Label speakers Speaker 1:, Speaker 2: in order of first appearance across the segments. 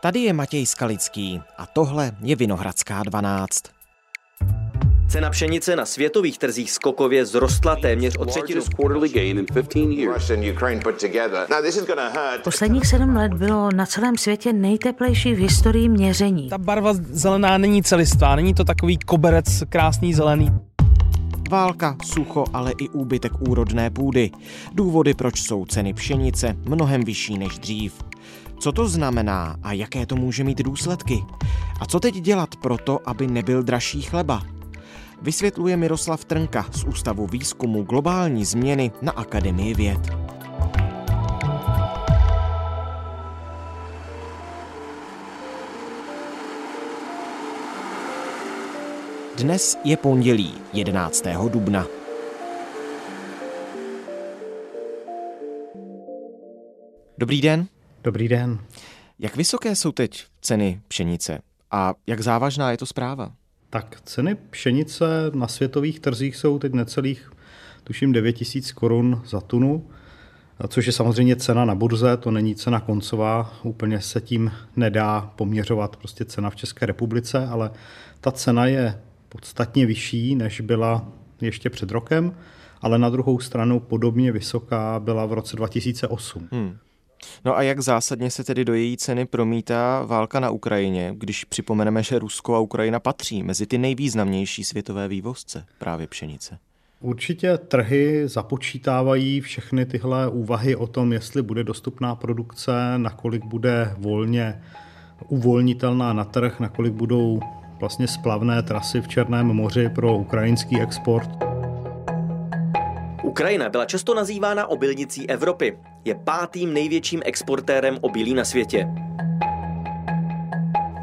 Speaker 1: Tady je Matěj Skalický a tohle je Vinohradská 12.
Speaker 2: Cena pšenice na světových trzích skokově zrostla téměř o třetinu.
Speaker 3: Posledních sedm let bylo na celém světě nejteplejší v historii měření.
Speaker 4: Ta barva zelená není celistvá, není to takový koberec krásný zelený.
Speaker 1: Válka, sucho, ale i úbytek úrodné půdy. Důvody, proč jsou ceny pšenice mnohem vyšší než dřív. Co to znamená a jaké to může mít důsledky? A co teď dělat proto, aby nebyl dražší chleba? Vysvětluje Miroslav Trnka z Ústavu výzkumu globální změny na Akademii věd. Dnes je pondělí 11. dubna. Dobrý den.
Speaker 5: Dobrý den.
Speaker 1: Jak vysoké jsou teď ceny pšenice a jak závažná je to zpráva?
Speaker 5: Tak ceny pšenice na světových trzích jsou teď necelých, tuším, 9 tisíc korun za tunu, což je samozřejmě cena na burze, to není cena koncová, úplně se tím nedá poměřovat prostě cena v České republice, ale ta cena je podstatně vyšší, než byla ještě před rokem, ale na druhou stranu podobně vysoká byla v roce 2008. Hmm.
Speaker 1: No a jak zásadně se tedy do její ceny promítá válka na Ukrajině, když připomeneme, že Rusko a Ukrajina patří mezi ty nejvýznamnější světové vývozce právě pšenice?
Speaker 5: Určitě trhy započítávají všechny tyhle úvahy o tom, jestli bude dostupná produkce, nakolik bude volně uvolnitelná na trh, nakolik budou vlastně splavné trasy v Černém moři pro ukrajinský export.
Speaker 2: Ukrajina byla často nazývána obilnicí Evropy je pátým největším exportérem obilí na světě.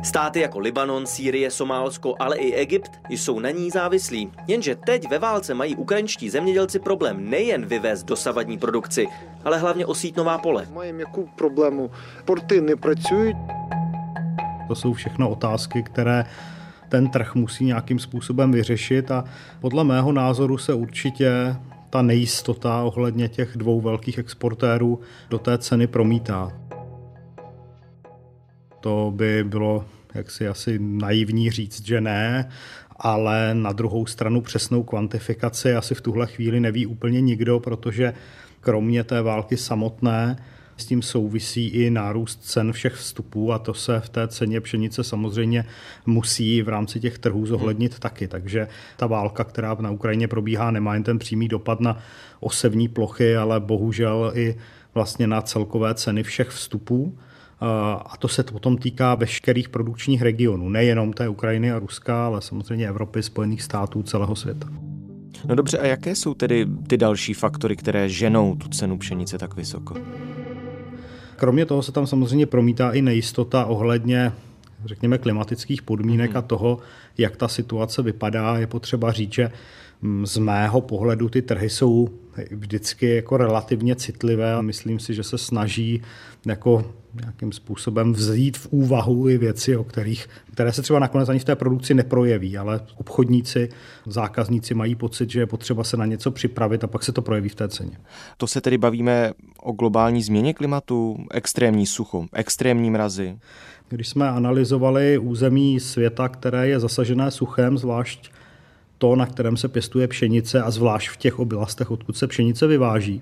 Speaker 2: Státy jako Libanon, Sýrie, Somálsko, ale i Egypt jsou na ní závislí. Jenže teď ve válce mají ukrajinští zemědělci problém nejen vyvést dosavadní produkci, ale hlavně osít nová pole.
Speaker 6: Mají jakou problému? Porty nepracují.
Speaker 5: To jsou všechno otázky, které ten trh musí nějakým způsobem vyřešit a podle mého názoru se určitě ta nejistota ohledně těch dvou velkých exportérů do té ceny promítá. To by bylo jaksi asi naivní říct, že ne, ale na druhou stranu přesnou kvantifikaci asi v tuhle chvíli neví úplně nikdo, protože kromě té války samotné s tím souvisí i nárůst cen všech vstupů a to se v té ceně pšenice samozřejmě musí v rámci těch trhů zohlednit hmm. taky. Takže ta válka, která na Ukrajině probíhá, nemá jen ten přímý dopad na osevní plochy, ale bohužel i vlastně na celkové ceny všech vstupů. A to se potom týká veškerých produkčních regionů, nejenom té Ukrajiny a Ruska, ale samozřejmě Evropy, Spojených států, celého světa.
Speaker 1: No dobře, a jaké jsou tedy ty další faktory, které ženou tu cenu pšenice tak vysoko?
Speaker 5: Kromě toho se tam samozřejmě promítá i nejistota ohledně řekněme, klimatických podmínek mm. a toho, jak ta situace vypadá. Je potřeba říct, že mm, z mého pohledu ty trhy jsou vždycky jako relativně citlivé a myslím si, že se snaží jako nějakým způsobem vzít v úvahu i věci, o kterých, které se třeba nakonec ani v té produkci neprojeví, ale obchodníci, zákazníci mají pocit, že je potřeba se na něco připravit a pak se to projeví v té ceně.
Speaker 1: To se tedy bavíme o globální změně klimatu, extrémní sucho, extrémní mrazy.
Speaker 5: Když jsme analyzovali území světa, které je zasažené suchem, zvlášť to, na kterém se pěstuje pšenice a zvlášť v těch oblastech, odkud se pšenice vyváží,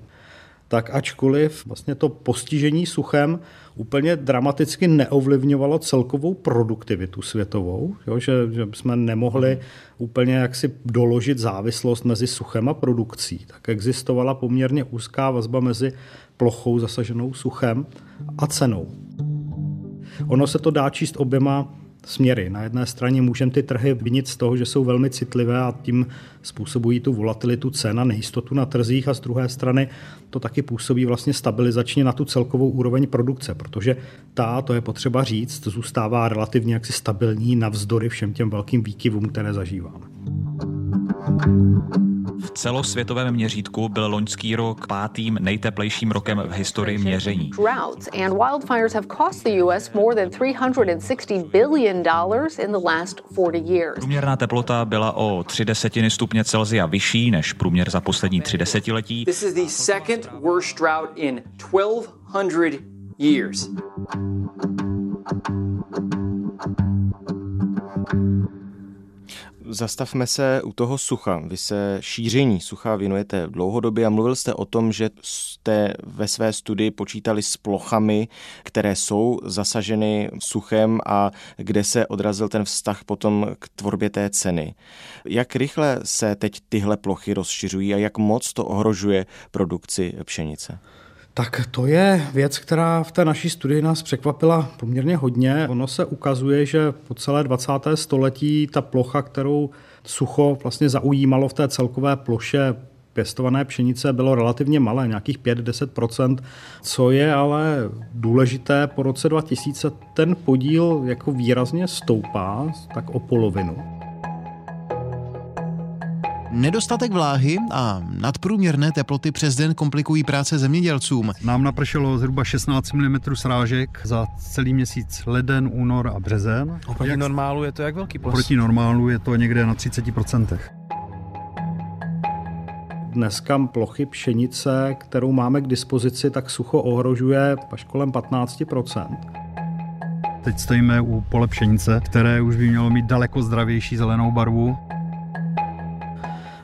Speaker 5: tak ačkoliv vlastně to postižení suchem úplně dramaticky neovlivňovalo celkovou produktivitu světovou, jo, že, že jsme nemohli úplně jaksi doložit závislost mezi suchem a produkcí, tak existovala poměrně úzká vazba mezi plochou zasaženou suchem a cenou. Ono se to dá číst oběma směry. Na jedné straně můžeme ty trhy vinit z toho, že jsou velmi citlivé a tím způsobují tu volatilitu cen a nejistotu na trzích a z druhé strany to taky působí vlastně stabilizačně na tu celkovou úroveň produkce, protože ta, to je potřeba říct, zůstává relativně jaksi stabilní navzdory všem těm velkým výkyvům, které zažíváme.
Speaker 7: Celosvětovém měřítku byl loňský rok pátým nejteplejším rokem v historii měření.
Speaker 8: Droughts and wildfires have cost the US more than 360 billion dollars in the last 40 years.
Speaker 7: Průměrná teplota byla o 3 desetiny stupně Celsia vyšší než průměr za poslední tři desetiletí.
Speaker 9: This is the second worst drought in 1200 years.
Speaker 1: Zastavme se u toho sucha. Vy se šíření sucha věnujete dlouhodobě a mluvil jste o tom, že jste ve své studii počítali s plochami, které jsou zasaženy suchem a kde se odrazil ten vztah potom k tvorbě té ceny. Jak rychle se teď tyhle plochy rozšiřují a jak moc to ohrožuje produkci pšenice?
Speaker 5: Tak to je věc, která v té naší studii nás překvapila poměrně hodně. Ono se ukazuje, že po celé 20. století ta plocha, kterou sucho vlastně zaujímalo v té celkové ploše pěstované pšenice bylo relativně malé, nějakých 5-10%, co je ale důležité, po roce 2000 ten podíl jako výrazně stoupá, tak o polovinu.
Speaker 9: Nedostatek vláhy a nadprůměrné teploty přes den komplikují práce zemědělcům.
Speaker 10: Nám napršelo zhruba 16 mm srážek za celý měsíc leden, únor a březen.
Speaker 4: Oproti jak... normálu je to jak velký ples?
Speaker 10: Oproti normálu je to někde na 30%.
Speaker 5: Dneska plochy pšenice, kterou máme k dispozici, tak sucho ohrožuje až kolem 15%
Speaker 10: Teď stojíme u pole pšenice, které už by mělo mít daleko zdravější zelenou barvu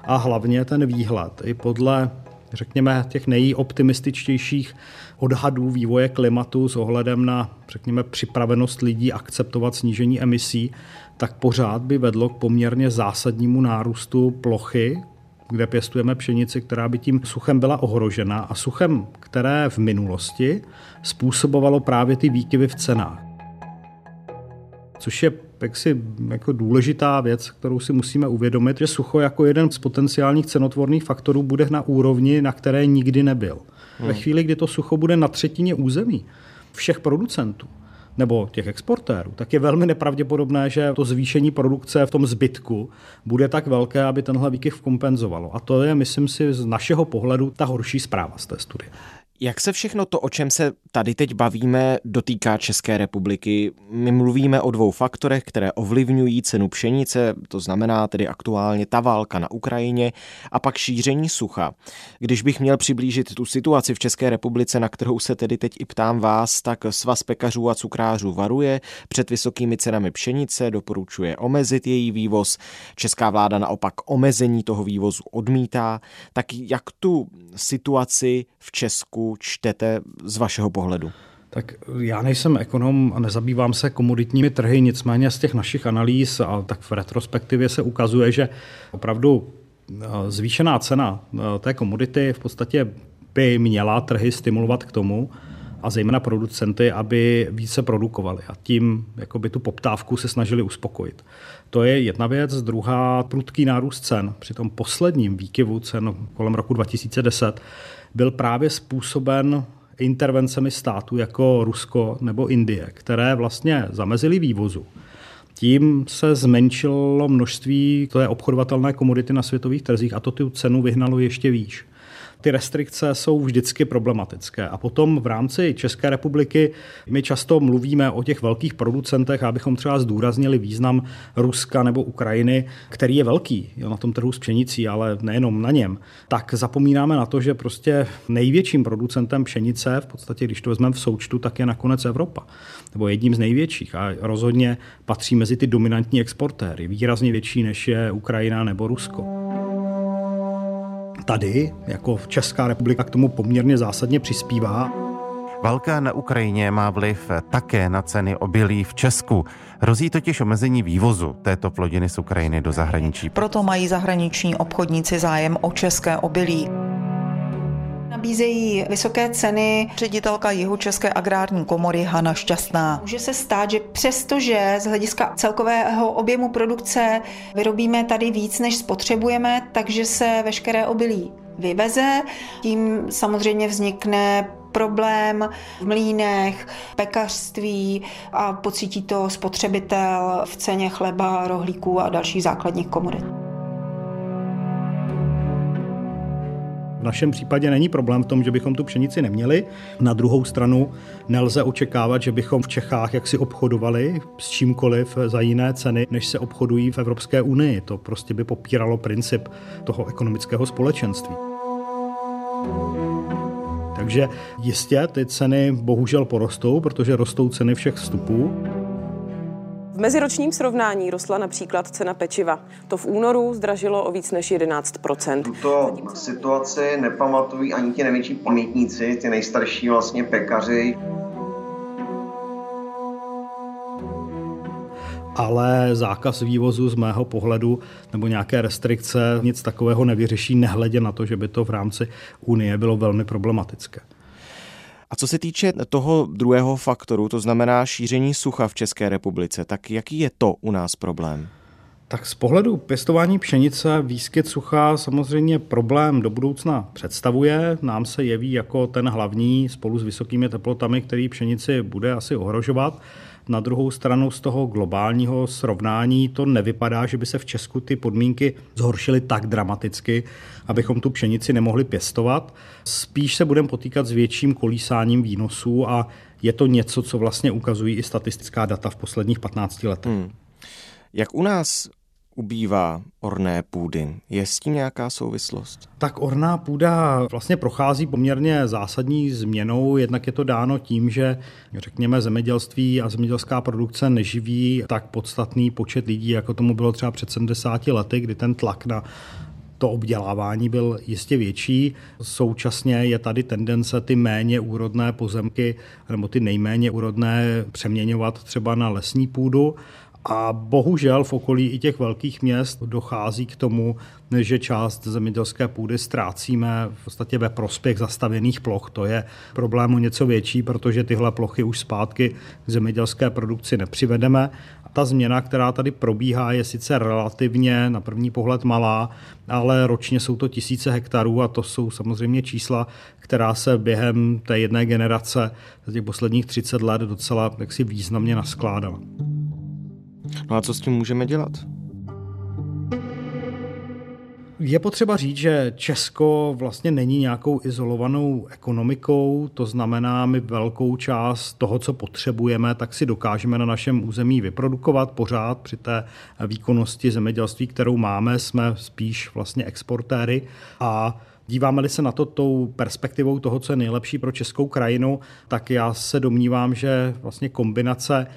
Speaker 5: a hlavně ten výhled. I podle řekněme, těch nejoptimističtějších odhadů vývoje klimatu s ohledem na, řekněme, připravenost lidí akceptovat snížení emisí, tak pořád by vedlo k poměrně zásadnímu nárůstu plochy, kde pěstujeme pšenici, která by tím suchem byla ohrožena a suchem, které v minulosti způsobovalo právě ty výkyvy v cenách. Což je jaksi jako důležitá věc, kterou si musíme uvědomit, že sucho jako jeden z potenciálních cenotvorných faktorů bude na úrovni, na které nikdy nebyl. Hmm. Ve chvíli, kdy to sucho bude na třetině území všech producentů, nebo těch exportérů, tak je velmi nepravděpodobné, že to zvýšení produkce v tom zbytku bude tak velké, aby tenhle výkyv kompenzovalo. A to je, myslím si, z našeho pohledu ta horší zpráva z té studie.
Speaker 1: Jak se všechno to, o čem se tady teď bavíme, dotýká České republiky? My mluvíme o dvou faktorech, které ovlivňují cenu pšenice, to znamená tedy aktuálně ta válka na Ukrajině a pak šíření sucha. Když bych měl přiblížit tu situaci v České republice, na kterou se tedy teď i ptám vás, tak Svaz pekařů a cukrářů varuje před vysokými cenami pšenice, doporučuje omezit její vývoz. Česká vláda naopak omezení toho vývozu odmítá. Tak jak tu situaci v Česku čtete z vašeho pohledu?
Speaker 5: Tak já nejsem ekonom a nezabývám se komoditními trhy, nicméně z těch našich analýz a tak v retrospektivě se ukazuje, že opravdu eh, zvýšená cena eh, té komodity v podstatě by měla trhy stimulovat k tomu, a zejména producenty, aby více produkovali a tím jakoby tu poptávku se snažili uspokojit. To je jedna věc. Druhá, prudký nárůst cen. Při tom posledním výkyvu cen kolem roku 2010 byl právě způsoben intervencemi států jako Rusko nebo Indie, které vlastně zamezily vývozu. Tím se zmenšilo množství té obchodovatelné komodity na světových trzích a to tu cenu vyhnalo ještě výš ty restrikce jsou vždycky problematické. A potom v rámci České republiky my často mluvíme o těch velkých producentech, abychom třeba zdůraznili význam Ruska nebo Ukrajiny, který je velký jo, na tom trhu s pšenicí, ale nejenom na něm. Tak zapomínáme na to, že prostě největším producentem pšenice, v podstatě když to vezmeme v součtu, tak je nakonec Evropa. Nebo jedním z největších a rozhodně patří mezi ty dominantní exportéry, výrazně větší než je Ukrajina nebo Rusko tady, jako Česká republika, k tomu poměrně zásadně přispívá.
Speaker 11: Válka na Ukrajině má vliv také na ceny obilí v Česku. Hrozí totiž omezení vývozu této plodiny z Ukrajiny do zahraničí.
Speaker 12: Proto mají zahraniční obchodníci zájem o české obilí. Nabízejí vysoké ceny ředitelka Jihu České agrární komory Hana Šťastná. Může se stát, že přestože z hlediska celkového objemu produkce vyrobíme tady víc, než spotřebujeme, takže se veškeré obilí vyveze. Tím samozřejmě vznikne problém v mlínech, pekařství a pocítí to spotřebitel v ceně chleba, rohlíků a dalších základních komodit.
Speaker 5: V našem případě není problém v tom, že bychom tu pšenici neměli. Na druhou stranu nelze očekávat, že bychom v Čechách jaksi obchodovali s čímkoliv za jiné ceny, než se obchodují v Evropské unii. To prostě by popíralo princip toho ekonomického společenství. Takže jistě ty ceny bohužel porostou, protože rostou ceny všech vstupů.
Speaker 13: V meziročním srovnání rostla například cena pečiva. To v únoru zdražilo o víc než 11%
Speaker 14: Tuto situaci nepamatují ani ti největší pamětníci, ty nejstarší vlastně pekaři.
Speaker 5: ale zákaz vývozu z mého pohledu nebo nějaké restrikce nic takového nevyřeší, nehledě na to, že by to v rámci Unie bylo velmi problematické.
Speaker 1: A co se týče toho druhého faktoru, to znamená šíření sucha v České republice, tak jaký je to u nás problém?
Speaker 5: Tak z pohledu pěstování pšenice výskyt sucha samozřejmě problém do budoucna představuje. Nám se jeví jako ten hlavní spolu s vysokými teplotami, který pšenici bude asi ohrožovat. Na druhou stranu z toho globálního srovnání to nevypadá, že by se v Česku ty podmínky zhoršily tak dramaticky, abychom tu pšenici nemohli pěstovat. Spíš se budeme potýkat s větším kolísáním výnosů a je to něco, co vlastně ukazují i statistická data v posledních 15 letech. Hmm.
Speaker 1: Jak u nás ubývá orné půdy. Je s tím nějaká souvislost?
Speaker 5: Tak orná půda vlastně prochází poměrně zásadní změnou. Jednak je to dáno tím, že řekněme zemědělství a zemědělská produkce neživí tak podstatný počet lidí, jako tomu bylo třeba před 70 lety, kdy ten tlak na to obdělávání byl jistě větší. Současně je tady tendence ty méně úrodné pozemky nebo ty nejméně úrodné přeměňovat třeba na lesní půdu a bohužel v okolí i těch velkých měst dochází k tomu, že část zemědělské půdy ztrácíme v podstatě ve prospěch zastavěných ploch. To je problém o něco větší, protože tyhle plochy už zpátky k zemědělské produkci nepřivedeme. Ta změna, která tady probíhá, je sice relativně na první pohled malá, ale ročně jsou to tisíce hektarů a to jsou samozřejmě čísla, která se během té jedné generace, těch posledních 30 let docela jaksi významně naskládala.
Speaker 1: No a co s tím můžeme dělat?
Speaker 5: Je potřeba říct, že Česko vlastně není nějakou izolovanou ekonomikou, to znamená, my velkou část toho, co potřebujeme, tak si dokážeme na našem území vyprodukovat pořád při té výkonnosti zemědělství, kterou máme, jsme spíš vlastně exportéry a Díváme-li se na to tou perspektivou toho, co je nejlepší pro českou krajinu, tak já se domnívám, že vlastně kombinace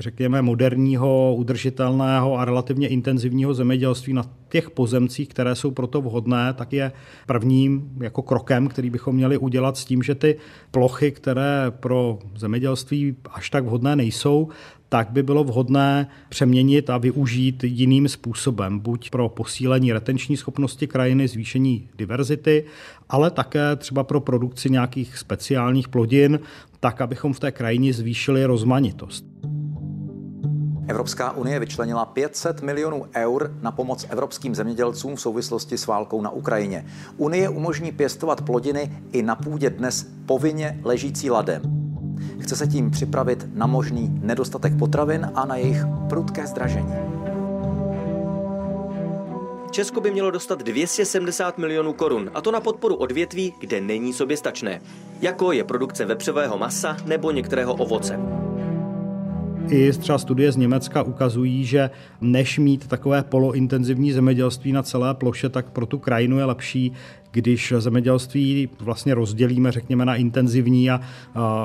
Speaker 5: řekněme, moderního, udržitelného a relativně intenzivního zemědělství na těch pozemcích, které jsou proto vhodné, tak je prvním jako krokem, který bychom měli udělat s tím, že ty plochy, které pro zemědělství až tak vhodné nejsou, tak by bylo vhodné přeměnit a využít jiným způsobem, buď pro posílení retenční schopnosti krajiny, zvýšení diverzity, ale také třeba pro produkci nějakých speciálních plodin, tak abychom v té krajině zvýšili rozmanitost.
Speaker 15: Evropská unie vyčlenila 500 milionů eur na pomoc evropským zemědělcům v souvislosti s válkou na Ukrajině. Unie umožní pěstovat plodiny i na půdě dnes povinně ležící ladem. Chce se tím připravit na možný nedostatek potravin a na jejich prudké zdražení.
Speaker 2: Česko by mělo dostat 270 milionů korun, a to na podporu odvětví, kde není soběstačné, jako je produkce vepřového masa nebo některého ovoce.
Speaker 5: I třeba studie z Německa ukazují, že než mít takové polointenzivní zemědělství na celé ploše, tak pro tu krajinu je lepší, když zemědělství vlastně rozdělíme, řekněme, na intenzivní a,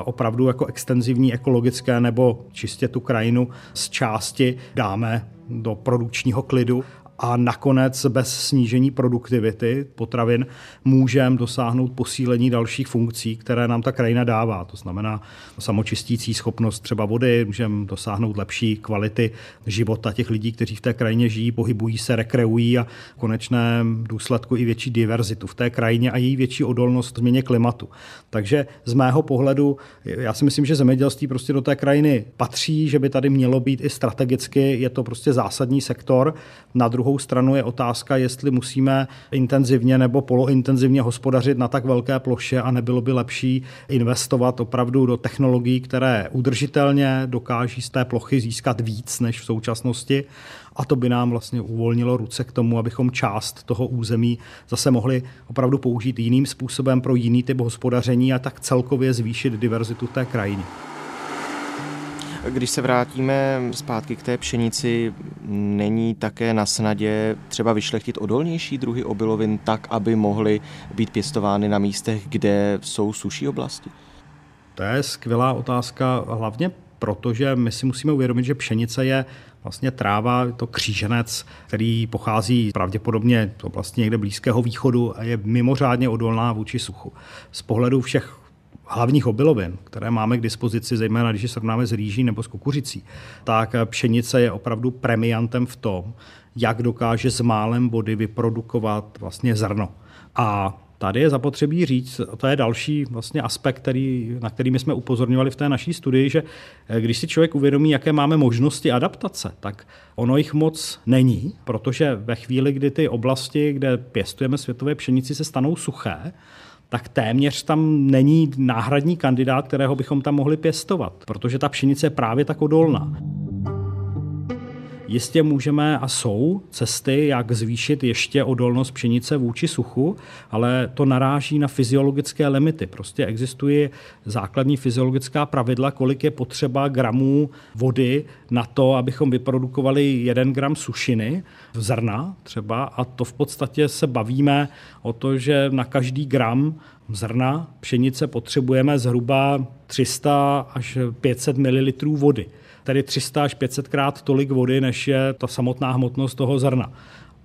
Speaker 5: opravdu jako extenzivní ekologické nebo čistě tu krajinu z části dáme do produkčního klidu a nakonec bez snížení produktivity potravin můžeme dosáhnout posílení dalších funkcí, které nám ta krajina dává. To znamená samočistící schopnost třeba vody, můžeme dosáhnout lepší kvality života těch lidí, kteří v té krajině žijí, pohybují se, rekreují a v konečném důsledku i větší diverzitu v té krajině a její větší odolnost změně klimatu. Takže z mého pohledu, já si myslím, že zemědělství prostě do té krajiny patří, že by tady mělo být i strategicky, je to prostě zásadní sektor. Na druhou druhou stranu je otázka, jestli musíme intenzivně nebo polointenzivně hospodařit na tak velké ploše a nebylo by lepší investovat opravdu do technologií, které udržitelně dokáží z té plochy získat víc než v současnosti a to by nám vlastně uvolnilo ruce k tomu, abychom část toho území zase mohli opravdu použít jiným způsobem pro jiný typ hospodaření a tak celkově zvýšit diverzitu té krajiny.
Speaker 1: Když se vrátíme zpátky k té pšenici, není také na snadě třeba vyšlechtit odolnější druhy obilovin tak, aby mohly být pěstovány na místech, kde jsou suší oblasti?
Speaker 5: To je skvělá otázka, hlavně protože my si musíme uvědomit, že pšenice je vlastně tráva, to kříženec, který pochází pravděpodobně z oblasti někde Blízkého východu a je mimořádně odolná vůči suchu. Z pohledu všech hlavních obilovin, které máme k dispozici, zejména když je srovnáme s rýží nebo s kukuřicí, tak pšenice je opravdu premiantem v tom, jak dokáže s málem vody vyprodukovat vlastně zrno. A Tady je zapotřebí říct, to je další vlastně aspekt, který, na který my jsme upozorňovali v té naší studii, že eh, když si člověk uvědomí, jaké máme možnosti adaptace, tak ono jich moc není, protože ve chvíli, kdy ty oblasti, kde pěstujeme světové pšenici, se stanou suché, tak téměř tam není náhradní kandidát, kterého bychom tam mohli pěstovat, protože ta pšenice je právě tak odolná. Jistě můžeme a jsou cesty, jak zvýšit ještě odolnost pšenice vůči suchu, ale to naráží na fyziologické limity. Prostě existují základní fyziologická pravidla, kolik je potřeba gramů vody na to, abychom vyprodukovali jeden gram sušiny, zrna třeba, a to v podstatě se bavíme o to, že na každý gram zrna pšenice potřebujeme zhruba 300 až 500 ml vody tedy 300 až 500 krát tolik vody, než je ta samotná hmotnost toho zrna.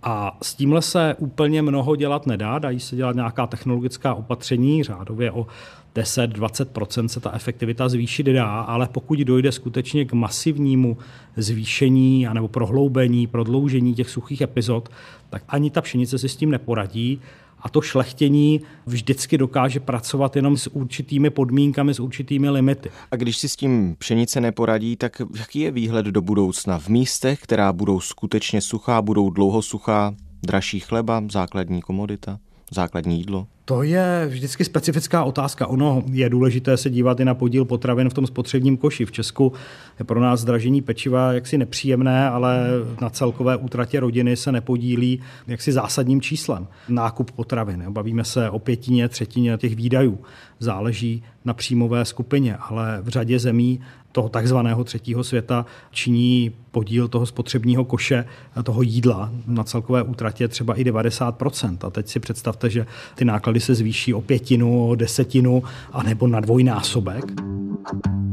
Speaker 5: A s tímhle se úplně mnoho dělat nedá, dají se dělat nějaká technologická opatření, řádově o 10-20% se ta efektivita zvýšit dá, ale pokud dojde skutečně k masivnímu zvýšení anebo prohloubení, prodloužení těch suchých epizod, tak ani ta pšenice si s tím neporadí a to šlechtění vždycky dokáže pracovat jenom s určitými podmínkami, s určitými limity.
Speaker 1: A když si s tím pšenice neporadí, tak jaký je výhled do budoucna? V místech, která budou skutečně suchá, budou dlouho suchá, dražší chleba, základní komodita, základní jídlo?
Speaker 5: To je vždycky specifická otázka. Ono je důležité se dívat i na podíl potravin v tom spotřebním koši. V Česku je pro nás zdražení pečiva jaksi nepříjemné, ale na celkové útratě rodiny se nepodílí jaksi zásadním číslem. Nákup potravin. Bavíme se o pětině, třetině těch výdajů. Záleží na příjmové skupině, ale v řadě zemí toho takzvaného třetího světa činí podíl toho spotřebního koše, toho jídla na celkové útratě třeba i 90%. A teď si představte, že ty náklady se zvýší o pětinu, o desetinu a nebo na dvojnásobek.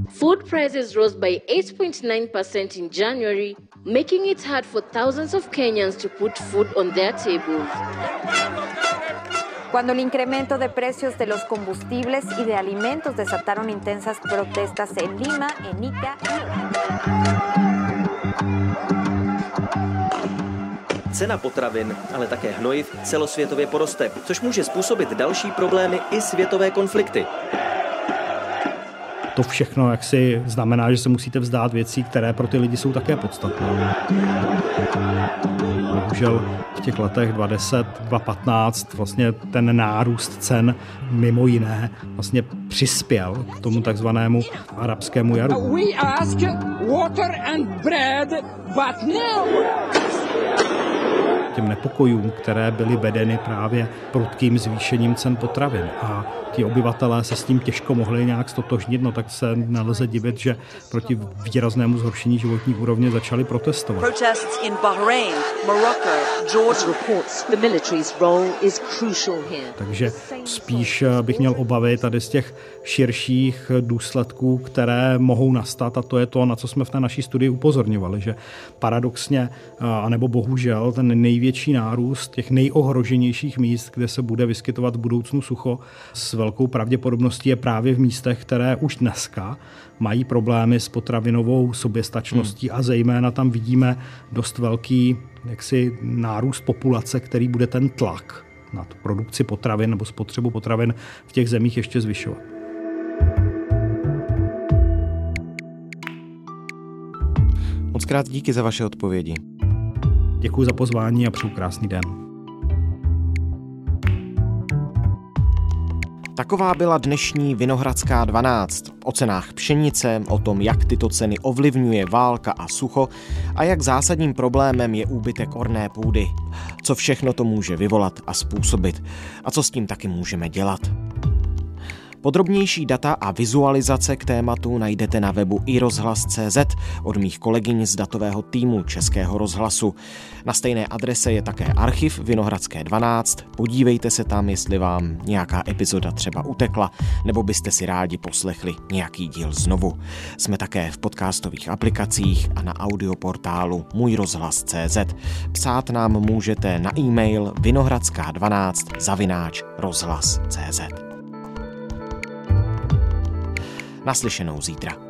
Speaker 5: Food prices rose by 8.9% in January, making it hard for thousands of Kenyans to put food on their tables. Cuando el incremento de precios de los combustibles y de alimentos desataron intensas protestas en Lima, en Ica
Speaker 2: Cena potravin, ale také hnojiv celosvětově poroste, což může způsobit další problémy i světové konflikty.
Speaker 5: To všechno jak si znamená, že se musíte vzdát věcí, které pro ty lidi jsou také podstatné. Bohužel v těch letech 2010, 2015 vlastně ten nárůst cen mimo jiné vlastně přispěl k tomu takzvanému arabskému jaru. We ask water and bread, but now těm nepokojům, které byly vedeny právě prudkým zvýšením cen potravin. A ti obyvatelé se s tím těžko mohli nějak stotožnit, no tak se nelze divit, že proti výraznému zhoršení životní úrovně začali protestovat. Protests in Bahrain, Morocco, Georgia. Takže spíš bych měl obavy tady z těch širších důsledků, které mohou nastat a to je to, na co jsme v té naší studii upozorňovali, že paradoxně, anebo bohužel, ten největší nárůst těch nejohroženějších míst, kde se bude vyskytovat v budoucnu sucho, s velkou pravděpodobností je právě v místech, které už dneska mají problémy s potravinovou soběstačností hmm. a zejména tam vidíme dost velký jaksi nárůst populace, který bude ten tlak na tu produkci potravin nebo spotřebu potravin v těch zemích ještě zvyšovat.
Speaker 1: Moc krát díky za vaše odpovědi.
Speaker 5: Děkuji za pozvání a přeju krásný den.
Speaker 1: Taková byla dnešní Vinohradská 12. O cenách pšenice, o tom, jak tyto ceny ovlivňuje válka a sucho a jak zásadním problémem je úbytek orné půdy. Co všechno to může vyvolat a způsobit a co s tím taky můžeme dělat. Podrobnější data a vizualizace k tématu najdete na webu i rozhlas.cz od mých kolegyň z datového týmu Českého rozhlasu. Na stejné adrese je také archiv Vinohradské 12. Podívejte se tam, jestli vám nějaká epizoda třeba utekla, nebo byste si rádi poslechli nějaký díl znovu. Jsme také v podcastových aplikacích a na audioportálu Můj rozhlas.cz. Psát nám můžete na e-mail vinohradská12 zavináč rozhlas.cz. Naslyšenou zítra.